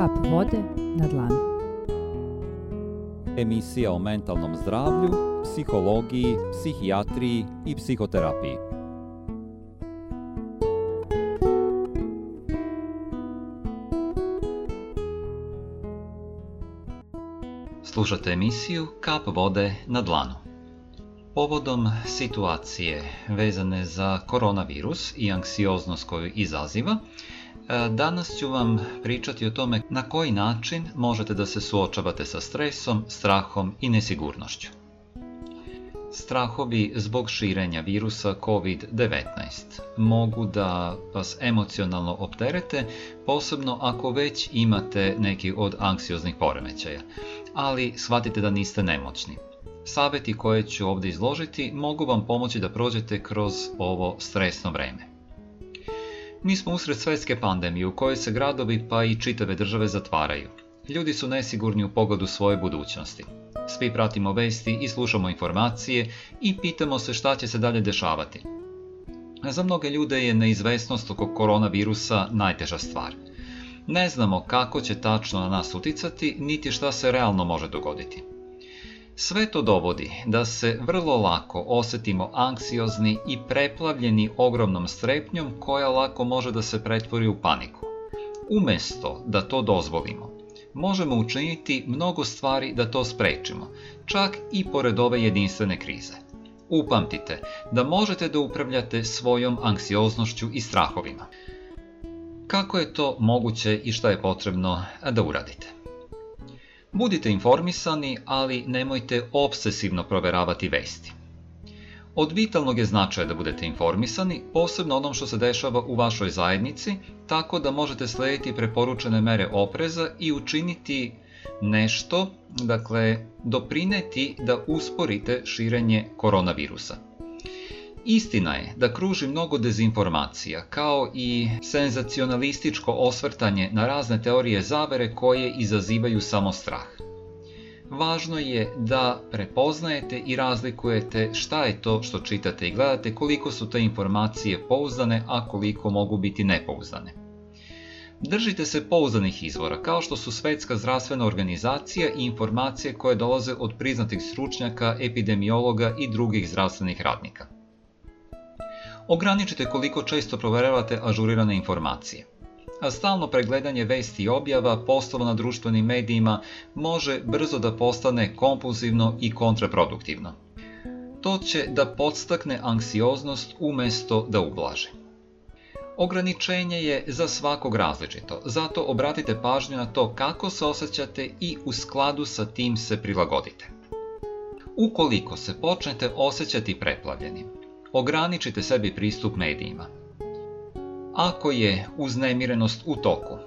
Kap vode na dlanu. Emisija o mentalnom zdravlju, psihologiji, psihijatriji i psihoterapiji. Slušate emisiju Kap vode na dlanu. Povodom situacije vezane za koronavirus i anksioznost koju izaziva, E, danas ću vam pričati o tome na koji način možete da se suočavate sa stresom, strahom i nesigurnošću. Strahovi zbog širenja virusa COVID-19 mogu da vas emocionalno opterete, posebno ako već imate neki od anksioznih poremećaja, ali shvatite da niste nemoćni. Saveti koje ću ovde izložiti mogu vam pomoći da prođete kroz ovo stresno vreme. Mi smo usred svetske pandemije u kojoj se gradovi pa i čitave države zatvaraju. Ljudi su nesigurni u pogledu svoje budućnosti. Svi pratimo vesti i slušamo informacije i pitamo se šta će se dalje dešavati. Za mnoge ljude je neizvesnost oko koronavirusa najteža stvar. Ne znamo kako će tačno na nas uticati, niti šta se realno može dogoditi. Sve to dovodi da se vrlo lako osetimo anksiozni i preplavljeni ogromnom strepnjom koja lako može da se pretvori u paniku. Umesto da to dozvolimo, možemo učiniti mnogo stvari da to sprečimo, čak i pored ove jedinstvene krize. Upamtite da možete da upravljate svojom anksioznošću i strahovima. Kako je to moguće i šta je potrebno da uradite? Budite informisani, ali nemojte obsesivno proveravati vesti. Od vitalnog je značaja da budete informisani, posebno onom što se dešava u vašoj zajednici, tako da možete slediti preporučene mere opreza i učiniti nešto, dakle, doprineti da usporite širenje koronavirusa. Istina je da kruži mnogo dezinformacija, kao i senzacionalističko osvrtanje na razne teorije zavere koje izazivaju samo strah. Važno je da prepoznajete i razlikujete šta je to što čitate i gledate, koliko su te informacije pouzdane, a koliko mogu biti nepouzdane. Držite se pouzdanih izvora, kao što su Svetska zdravstvena organizacija i informacije koje dolaze od priznatih stručnjaka, epidemiologa i drugih zdravstvenih radnika. Ograničite koliko često proveravate ažurirane informacije. A stalno pregledanje vesti i objava, postova na društvenim medijima, može brzo da postane kompulzivno i kontraproduktivno. To će da podstakne anksioznost umesto da ublaže. Ograničenje je za svakog različito, zato obratite pažnju na to kako se osjećate i u skladu sa tim se prilagodite. Ukoliko se počnete osjećati preplavljenim, ograničite sebi pristup medijima. Ako je uznemirenost u toku,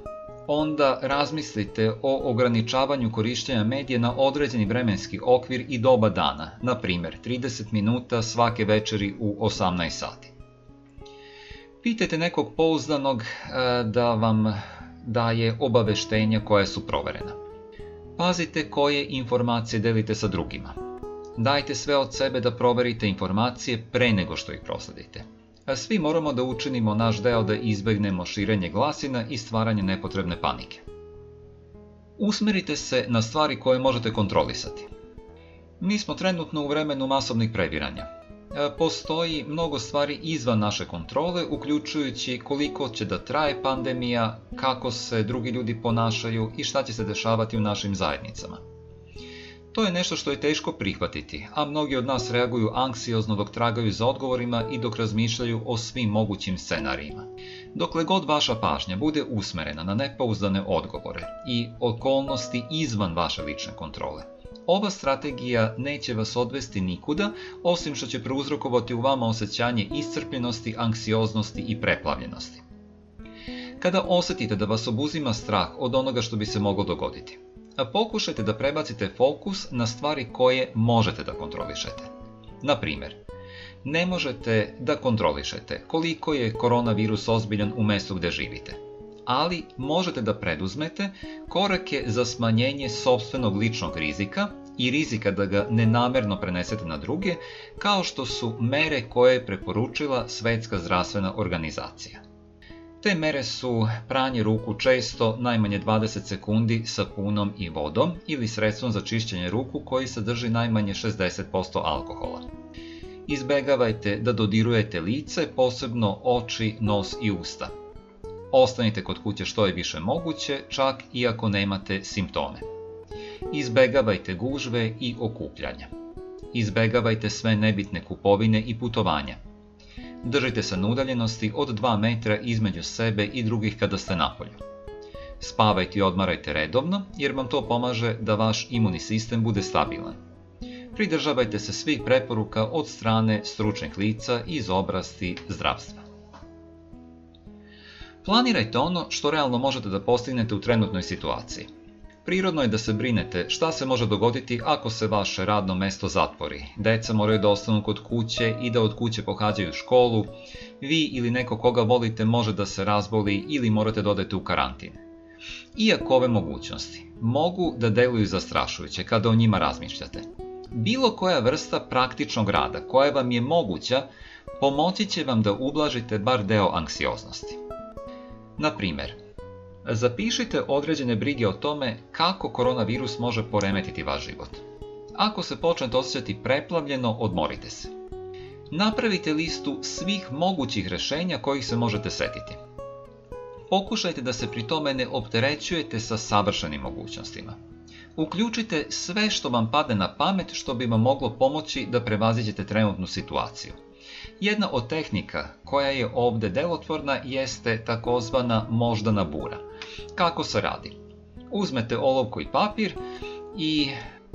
onda razmislite o ograničavanju korišćenja medija na određeni vremenski okvir i doba dana, na primer 30 minuta svake večeri u 18 sati. Pitajte nekog pouzdanog e, da vam daje obaveštenja koje su proverena. Pazite koje informacije delite sa drugima. Dajte sve od sebe da proverite informacije pre nego što ih prosledite. A svi moramo da učinimo naš deo da izbegnemo širenje glasina i stvaranje nepotrebne panike. Usmerite se na stvari koje možete kontrolisati. Mi smo trenutno u vremenu masovnih previranja. E, postoji mnogo stvari izvan naše kontrole, uključujući koliko će da traje pandemija, kako se drugi ljudi ponašaju i šta će se dešavati u našim zajednicama. To je nešto što je teško prihvatiti, a mnogi od nas reaguju anksiozno dok tragaju za odgovorima i dok razmišljaju o svim mogućim scenarijima. Dokle god vaša pažnja bude usmerena na nepouzdane odgovore i okolnosti izvan vaše lične kontrole, ova strategija neće vas odvesti nikuda, osim što će prouzrokovati u vama osjećanje iscrpljenosti, anksioznosti i preplavljenosti. Kada osetite da vas obuzima strah od onoga što bi se moglo dogoditi, pokušajte da prebacite fokus na stvari koje možete da kontrolišete. Na primer, ne možete da kontrolišete koliko je koronavirus ozbiljan u mestu gde živite, ali možete da preduzmete korake za smanjenje sobstvenog ličnog rizika i rizika da ga nenamerno prenesete na druge, kao što su mere koje je preporučila Svetska zdravstvena organizacija. Te mere su pranje ruku često najmanje 20 sekundi sa sapunom i vodom ili sredstvom za čišćenje ruku koji sadrži najmanje 60% alkohola. Izbegavajte da dodirujete lice, posebno oči, nos i usta. Ostanite kod kuće što je više moguće, čak i ako nemate simptome. Izbegavajte gužve i okupljanja. Izbegavajte sve nebitne kupovine i putovanja Držite se na udaljenosti od 2 metra između sebe i drugih kada ste napolju. Spavajte i odmarajte redovno jer vam to pomaže da vaš imunni sistem bude stabilan. Pridržavajte se svih preporuka od strane stručnih lica iz oblasti zdravstva. Planirajte ono što realno možete da postignete u trenutnoj situaciji – Prirodno je da se brinete šta se može dogoditi ako se vaše radno mesto zatvori. Deca moraju da ostanu kod kuće i da od kuće pohađaju školu. Vi ili neko koga volite može da se razboli ili morate da odete u karantin. Iako ove mogućnosti mogu da deluju zastrašujuće kada o njima razmišljate. Bilo koja vrsta praktičnog rada koja vam je moguća pomoći će vam da ublažite bar deo anksioznosti. Na primer, Zapišite određene brige o tome kako koronavirus može poremetiti vaš život. Ako se počnete osjećati preplavljeno, odmorite se. Napravite listu svih mogućih rešenja kojih se možete setiti. Pokušajte da se pri tome ne opterećujete sa savršenim mogućnostima. Uključite sve što vam pade na pamet što bi vam moglo pomoći da prevaziđete trenutnu situaciju. Jedna od tehnika koja je ovde delotvorna jeste takozvana moždana bura. Kako se radi? Uzmete olovku i papir i,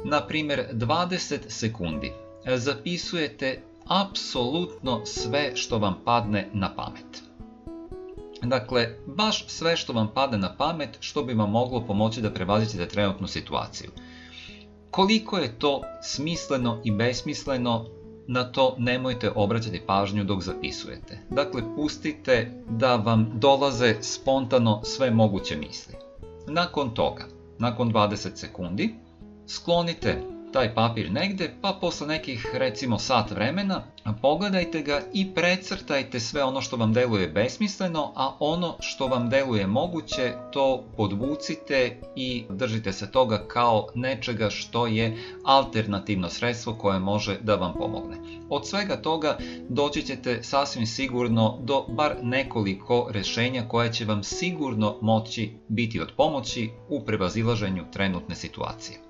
na primjer, 20 sekundi zapisujete apsolutno sve što vam padne na pamet. Dakle, baš sve što vam padne na pamet što bi vam moglo pomoći da prevazite trenutnu situaciju. Koliko je to smisleno i besmisleno na to nemojte obraćati pažnju dok zapisujete. Dakle, pustite da vam dolaze spontano sve moguće misli. Nakon toga, nakon 20 sekundi, sklonite taj papir negde, pa posle nekih recimo sat vremena pogledajte ga i precrtajte sve ono što vam deluje besmisleno, a ono što vam deluje moguće to podvucite i držite se toga kao nečega što je alternativno sredstvo koje može da vam pomogne. Od svega toga doći ćete sasvim sigurno do bar nekoliko rešenja koja će vam sigurno moći biti od pomoći u prevazilaženju trenutne situacije.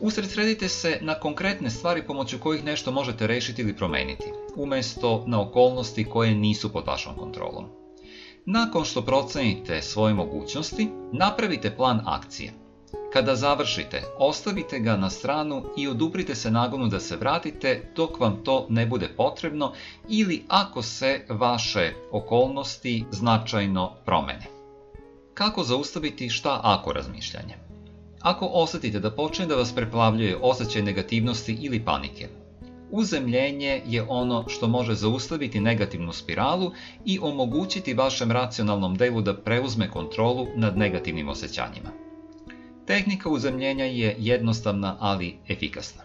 Usredsredite se na konkretne stvari pomoću kojih nešto možete rešiti ili promeniti, umesto na okolnosti koje nisu pod vašom kontrolom. Nakon što procenite svoje mogućnosti, napravite plan akcije. Kada završite, ostavite ga na stranu i oduprite se nagonu da se vratite dok vam to ne bude potrebno ili ako se vaše okolnosti značajno promene. Kako zaustaviti šta ako razmišljanje? ako osetite da počne da vas preplavljuje osjećaj negativnosti ili panike. Uzemljenje je ono što može zaustaviti negativnu spiralu i omogućiti vašem racionalnom delu da preuzme kontrolu nad negativnim osjećanjima. Tehnika uzemljenja je jednostavna, ali efikasna.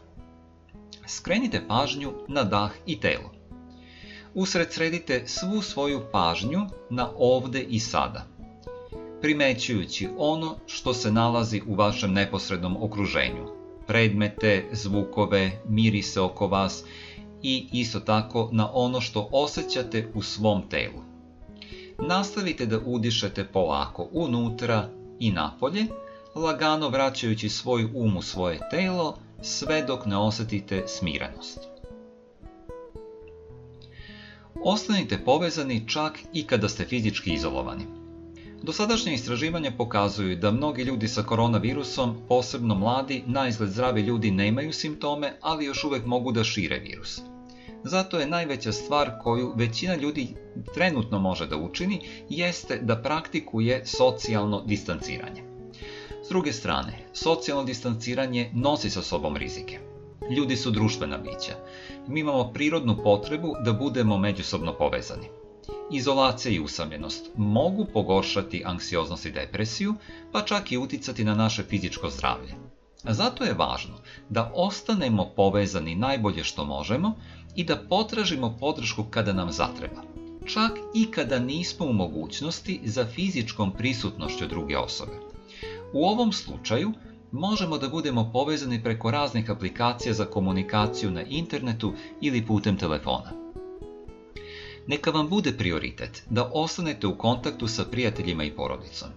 Skrenite pažnju na dah i telo. Usred sredite svu svoju pažnju na ovde i sada – primećujući ono što se nalazi u vašem neposrednom okruženju. Predmete, zvukove, mirise oko vas i isto tako na ono što osjećate u svom telu. Nastavite da udišete polako unutra i napolje, lagano vraćajući svoj um u svoje telo sve dok ne osetite smiranost. Ostanite povezani čak i kada ste fizički izolovani. Dosadašnje istraživanja pokazuju da mnogi ljudi sa koronavirusom, posebno mladi, na zdravi ljudi nemaju simptome, ali još uvek mogu da šire virus. Zato je najveća stvar koju većina ljudi trenutno može da učini jeste da praktikuje socijalno distanciranje. S druge strane, socijalno distanciranje nosi sa sobom rizike. Ljudi su društvena bića. Mi imamo prirodnu potrebu da budemo međusobno povezani izolacija i usamljenost mogu pogoršati anksioznost i depresiju, pa čak i uticati na naše fizičko zdravlje. Zato je važno da ostanemo povezani najbolje što možemo i da potražimo podršku kada nam zatreba, čak i kada nismo u mogućnosti za fizičkom prisutnošću druge osobe. U ovom slučaju možemo da budemo povezani preko raznih aplikacija za komunikaciju na internetu ili putem telefona neka vam bude prioritet da ostanete u kontaktu sa prijateljima i porodicom.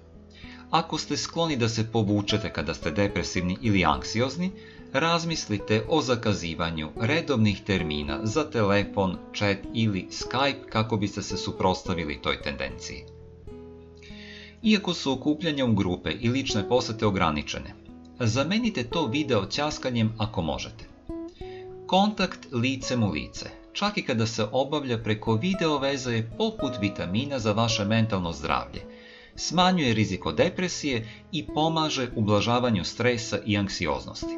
Ako ste skloni da se povučete kada ste depresivni ili anksiozni, razmislite o zakazivanju redovnih termina za telefon, chat ili Skype kako biste se suprotstavili toj tendenciji. Iako su okupljanja u grupe i lične posete ograničene, zamenite to video ćaskanjem ako možete. Kontakt licem u lice čak i kada se obavlja preko video veze poput vitamina za vaše mentalno zdravlje. Smanjuje rizik od depresije i pomaže ublažavanju stresa i anksioznosti.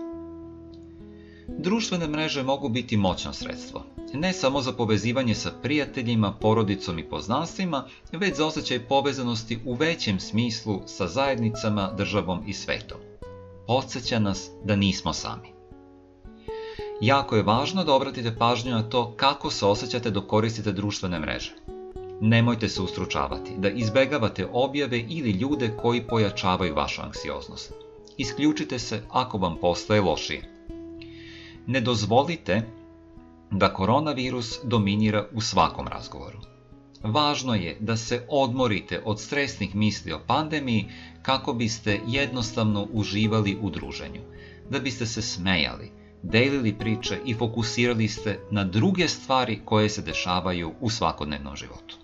Društvene mreže mogu biti moćno sredstvo, ne samo za povezivanje sa prijateljima, porodicom i poznanstvima, već za osjećaj povezanosti u većem smislu sa zajednicama, državom i svetom. Podseća nas da nismo sami jako je važno da obratite pažnju na to kako se osjećate dok koristite društvene mreže. Nemojte se ustručavati, da izbegavate objave ili ljude koji pojačavaju vašu anksioznost. Isključite se ako vam postaje lošije. Ne dozvolite da koronavirus dominira u svakom razgovoru. Važno je da se odmorite od stresnih misli o pandemiji kako biste jednostavno uživali u druženju, da biste se smejali, delili priče i fokusirali ste na druge stvari koje se dešavaju u svakodnevnom životu.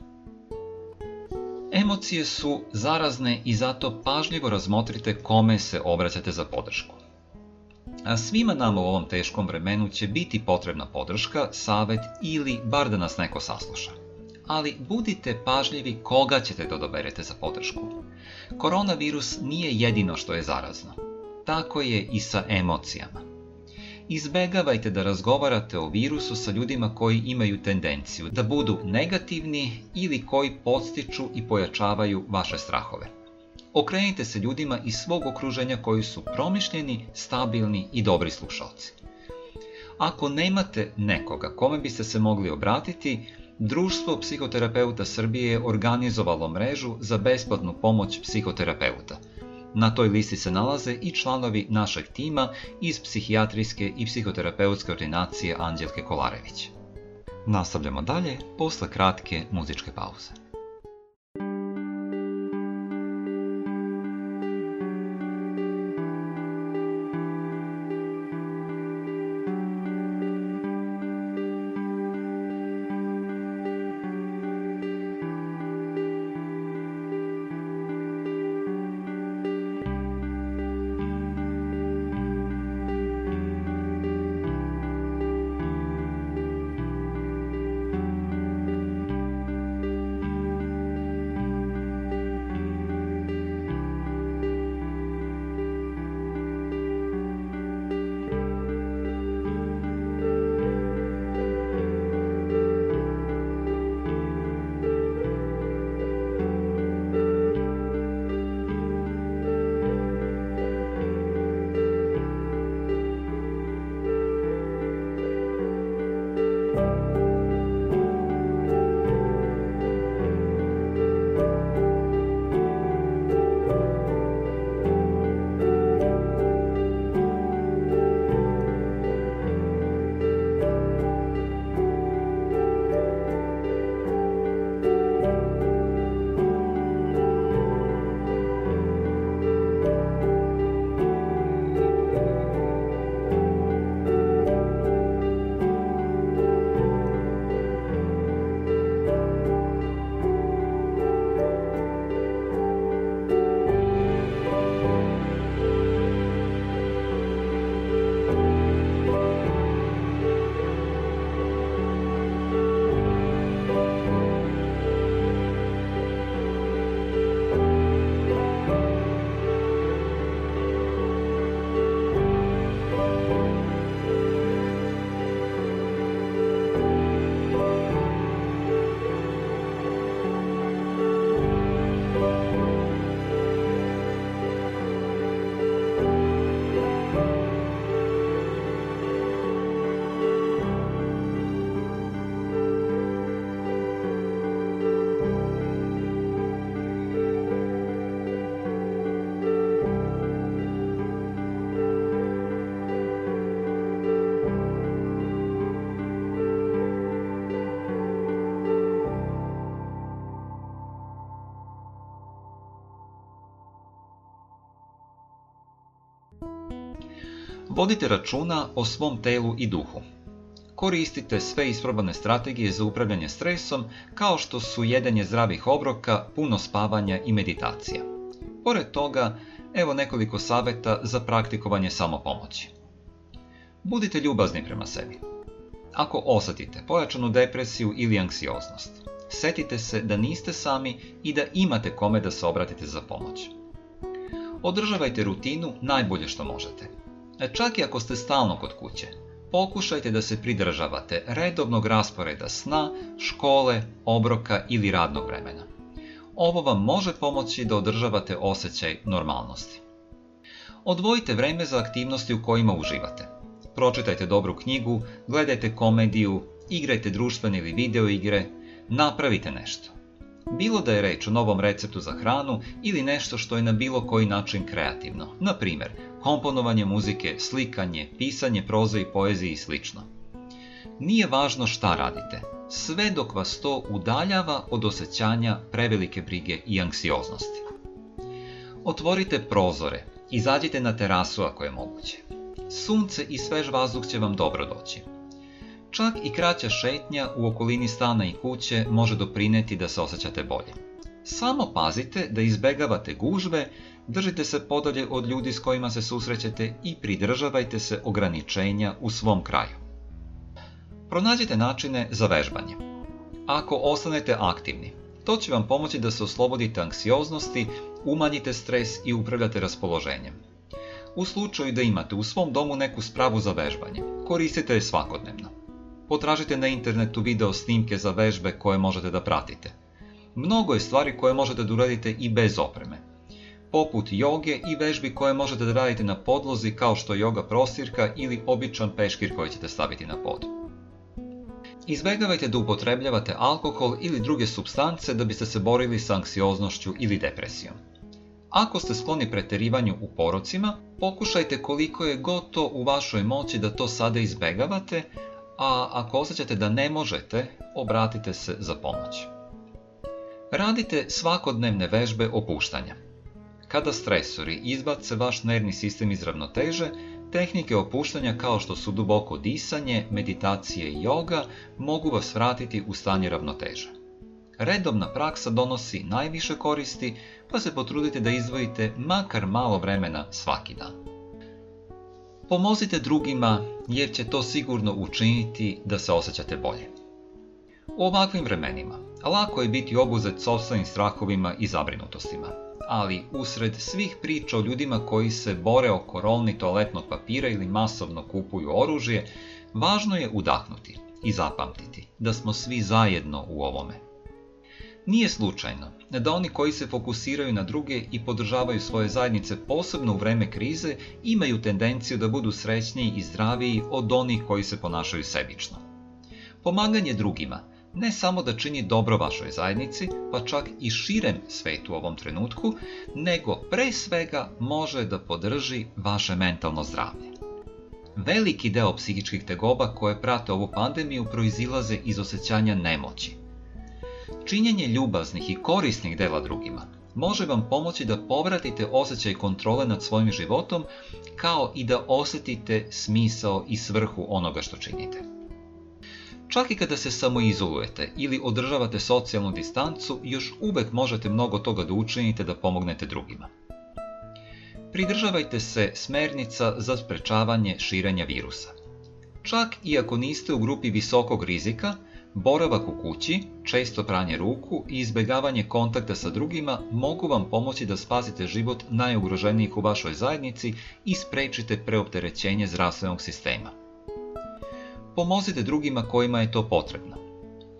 Emocije su zarazne i zato pažljivo razmotrite kome se obraćate za podršku. A svima nama u ovom teškom vremenu će biti potrebna podrška, savet ili bar da nas neko sasluša. Ali budite pažljivi koga ćete da odaberete za podršku. Koronavirus nije jedino što je zarazno. Tako je i sa emocijama izbegavajte da razgovarate o virusu sa ljudima koji imaju tendenciju da budu negativni ili koji podstiču i pojačavaju vaše strahove. Okrenite se ljudima iz svog okruženja koji su promišljeni, stabilni i dobri slušalci. Ako nemate nekoga kome biste se mogli obratiti, Društvo psihoterapeuta Srbije organizovalo mrežu za besplatnu pomoć psihoterapeuta – Na toj listi se nalaze i članovi našeg tima iz psihijatrijske i psihoterapeutske ordinacije Anđelke Kolarević. Nastavljamo dalje posle kratke muzičke pauze. Vodite računa o svom telu i duhu. Koristite sve isprobane strategije za upravljanje stresom kao što su jedenje zdravih obroka, puno spavanja i meditacija. Pored toga, evo nekoliko saveta za praktikovanje samopomoći. Budite ljubazni prema sebi. Ako osjetite pojačanu depresiju ili anksioznost, setite se da niste sami i da imate kome da se obratite za pomoć. Održavajte rutinu najbolje što možete. E, čak i ako ste stalno kod kuće, pokušajte da se pridržavate redovnog rasporeda sna, škole, obroka ili radnog vremena. Ovo vam može pomoći da održavate osjećaj normalnosti. Odvojite vreme za aktivnosti u kojima uživate. Pročitajte dobru knjigu, gledajte komediju, igrajte društvene ili video igre, napravite nešto. Bilo da je reč o novom receptu za hranu ili nešto što je na bilo koji način kreativno, na primer, komponovanje muzike, slikanje, pisanje proze i poezije i sl. Nije važno šta radite, sve dok vas to udaljava od osjećanja prevelike brige i anksioznosti. Otvorite prozore, izađite na terasu ako je moguće. Sunce i svež vazduh će vam dobro doći. Čak i kraća šetnja u okolini stana i kuće može doprineti da se osjećate bolje. Samo pazite da izbegavate gužve, Držite se podalje od ljudi s kojima se susrećete i pridržavajte se ograničenja u svom kraju. Pronađite načine za vežbanje. Ako ostanete aktivni, to će vam pomoći da se oslobodite anksioznosti, umanjite stres i upravljate raspoloženjem. U slučaju da imate u svom domu neku spravu za vežbanje, koristite je svakodnevno. Potražite na internetu video snimke za vežbe koje možete da pratite. Mnogo je stvari koje možete da uradite i bez opreme poput joge i vežbi koje možete da radite na podlozi kao što je joga prostirka ili običan peškir koji ćete staviti na pod. Izbegavajte da upotrebljavate alkohol ili druge substance da biste se borili sa anksioznošću ili depresijom. Ako ste skloni preterivanju u porocima, pokušajte koliko je goto u vašoj moći da to sada izbegavate, a ako osjećate da ne možete, obratite se za pomoć. Radite svakodnevne vežbe opuštanja. Kada stresori izbace vaš nervni sistem iz ravnoteže, tehnike opuštanja kao što su duboko disanje, meditacije i joga mogu vas vratiti u stanje ravnoteže. Redovna praksa donosi najviše koristi, pa se potrudite da izdvojite makar malo vremena svaki dan. Pomozite drugima jer će to sigurno učiniti da se osjećate bolje. U ovakvim vremenima lako je biti obuzet sobstvenim strahovima i zabrinutostima, ali usred svih priča o ljudima koji se bore oko rolni toaletnog papira ili masovno kupuju oružje, važno je udahnuti i zapamtiti da smo svi zajedno u ovome. Nije slučajno da oni koji se fokusiraju na druge i podržavaju svoje zajednice posebno u vreme krize imaju tendenciju da budu srećniji i zdraviji od onih koji se ponašaju sebično. Pomaganje drugima – ne samo da čini dobro vašoj zajednici, pa čak i širem svetu u ovom trenutku, nego pre svega može da podrži vaše mentalno zdravlje. Veliki deo psihičkih tegoba koje prate ovu pandemiju proizilaze iz osjećanja nemoći. Činjenje ljubaznih i korisnih dela drugima može vam pomoći da povratite osjećaj kontrole nad svojim životom, kao i da osetite smisao i svrhu onoga što činite. Čak i kada se samoizolujete ili održavate socijalnu distancu, još uvek možete mnogo toga da učinite da pomognete drugima. Pridržavajte se smernica za sprečavanje širenja virusa. Čak i ako niste u grupi visokog rizika, boravak u kući, često pranje ruku i izbegavanje kontakta sa drugima mogu vam pomoći da spasite život najugroženijih u vašoj zajednici i sprečite preopterećenje zdravstvenog sistema. Pomozite drugima kojima je to potrebno.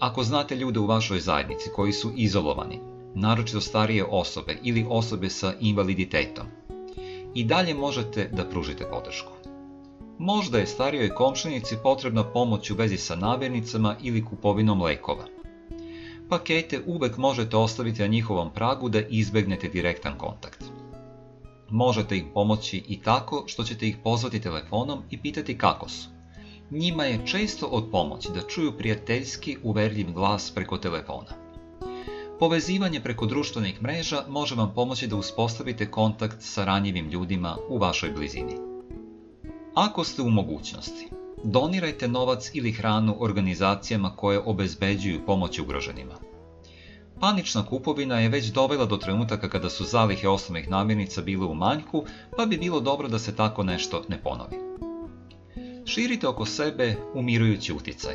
Ako znate ljude u vašoj zajednici koji su izolovani, naročito starije osobe ili osobe sa invaliditetom, i dalje možete da pružite podršku. Možda je starijoj komšinici potrebna pomoć u vezi sa namirnicama ili kupovinom lekova. Pakete uvek možete ostaviti na njihovom pragu da izbegnete direktan kontakt. Možete im pomoći i tako što ćete ih pozvati telefonom i pitati kako su njima je često od pomoći da čuju prijateljski uverljiv glas preko telefona. Povezivanje preko društvenih mreža može vam pomoći da uspostavite kontakt sa ranjivim ljudima u vašoj blizini. Ako ste u mogućnosti, donirajte novac ili hranu organizacijama koje obezbeđuju pomoć ugroženima. Panična kupovina je već dovela do trenutaka kada su zalihe osnovnih namirnica bile u manjku, pa bi bilo dobro da se tako nešto ne ponovi širite oko sebe umirujući uticaj.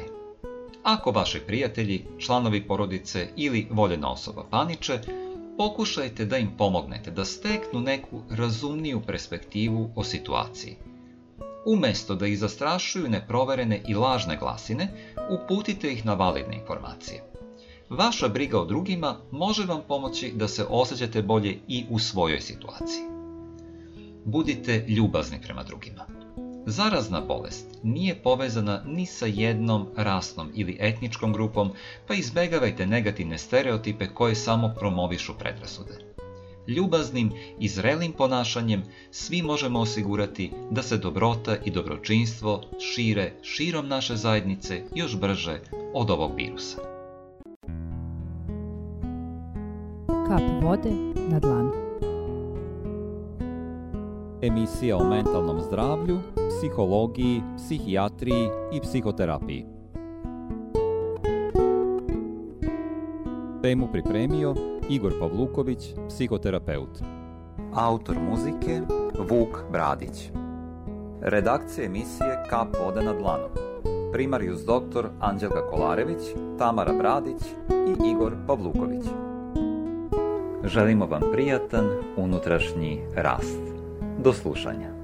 Ako vaši prijatelji, članovi porodice ili voljena osoba paniče, pokušajte da im pomognete da steknu neku razumniju perspektivu o situaciji. Umesto da ih zastrašuju neproverene i lažne glasine, uputite ih na validne informacije. Vaša briga o drugima može vam pomoći da se osjećate bolje i u svojoj situaciji. Budite ljubazni prema drugima. Zarazna bolest nije povezana ni sa jednom rasnom ili etničkom grupom, pa izbegavajte negativne stereotipe koje samo promovišu predrasude. Ljubaznim i zrelim ponašanjem svi možemo osigurati da se dobrota i dobročinstvo šire širom naše zajednice još brže od ovog virusa. Kap vode na dlanu. Emisija o mentalnom zdravlju psihologiji, psihijatriji i psihoterapiji. Temu pripremio Igor Pavluković, psihoterapeut. Autor muzike Vuk Bradić. Redakcija emisije Kap vode na dlanu. Primarius doktor Anđelka Kolarević, Tamara Bradić i Igor Pavluković. Želimo vam prijatan unutrašnji rast. Do slušanja.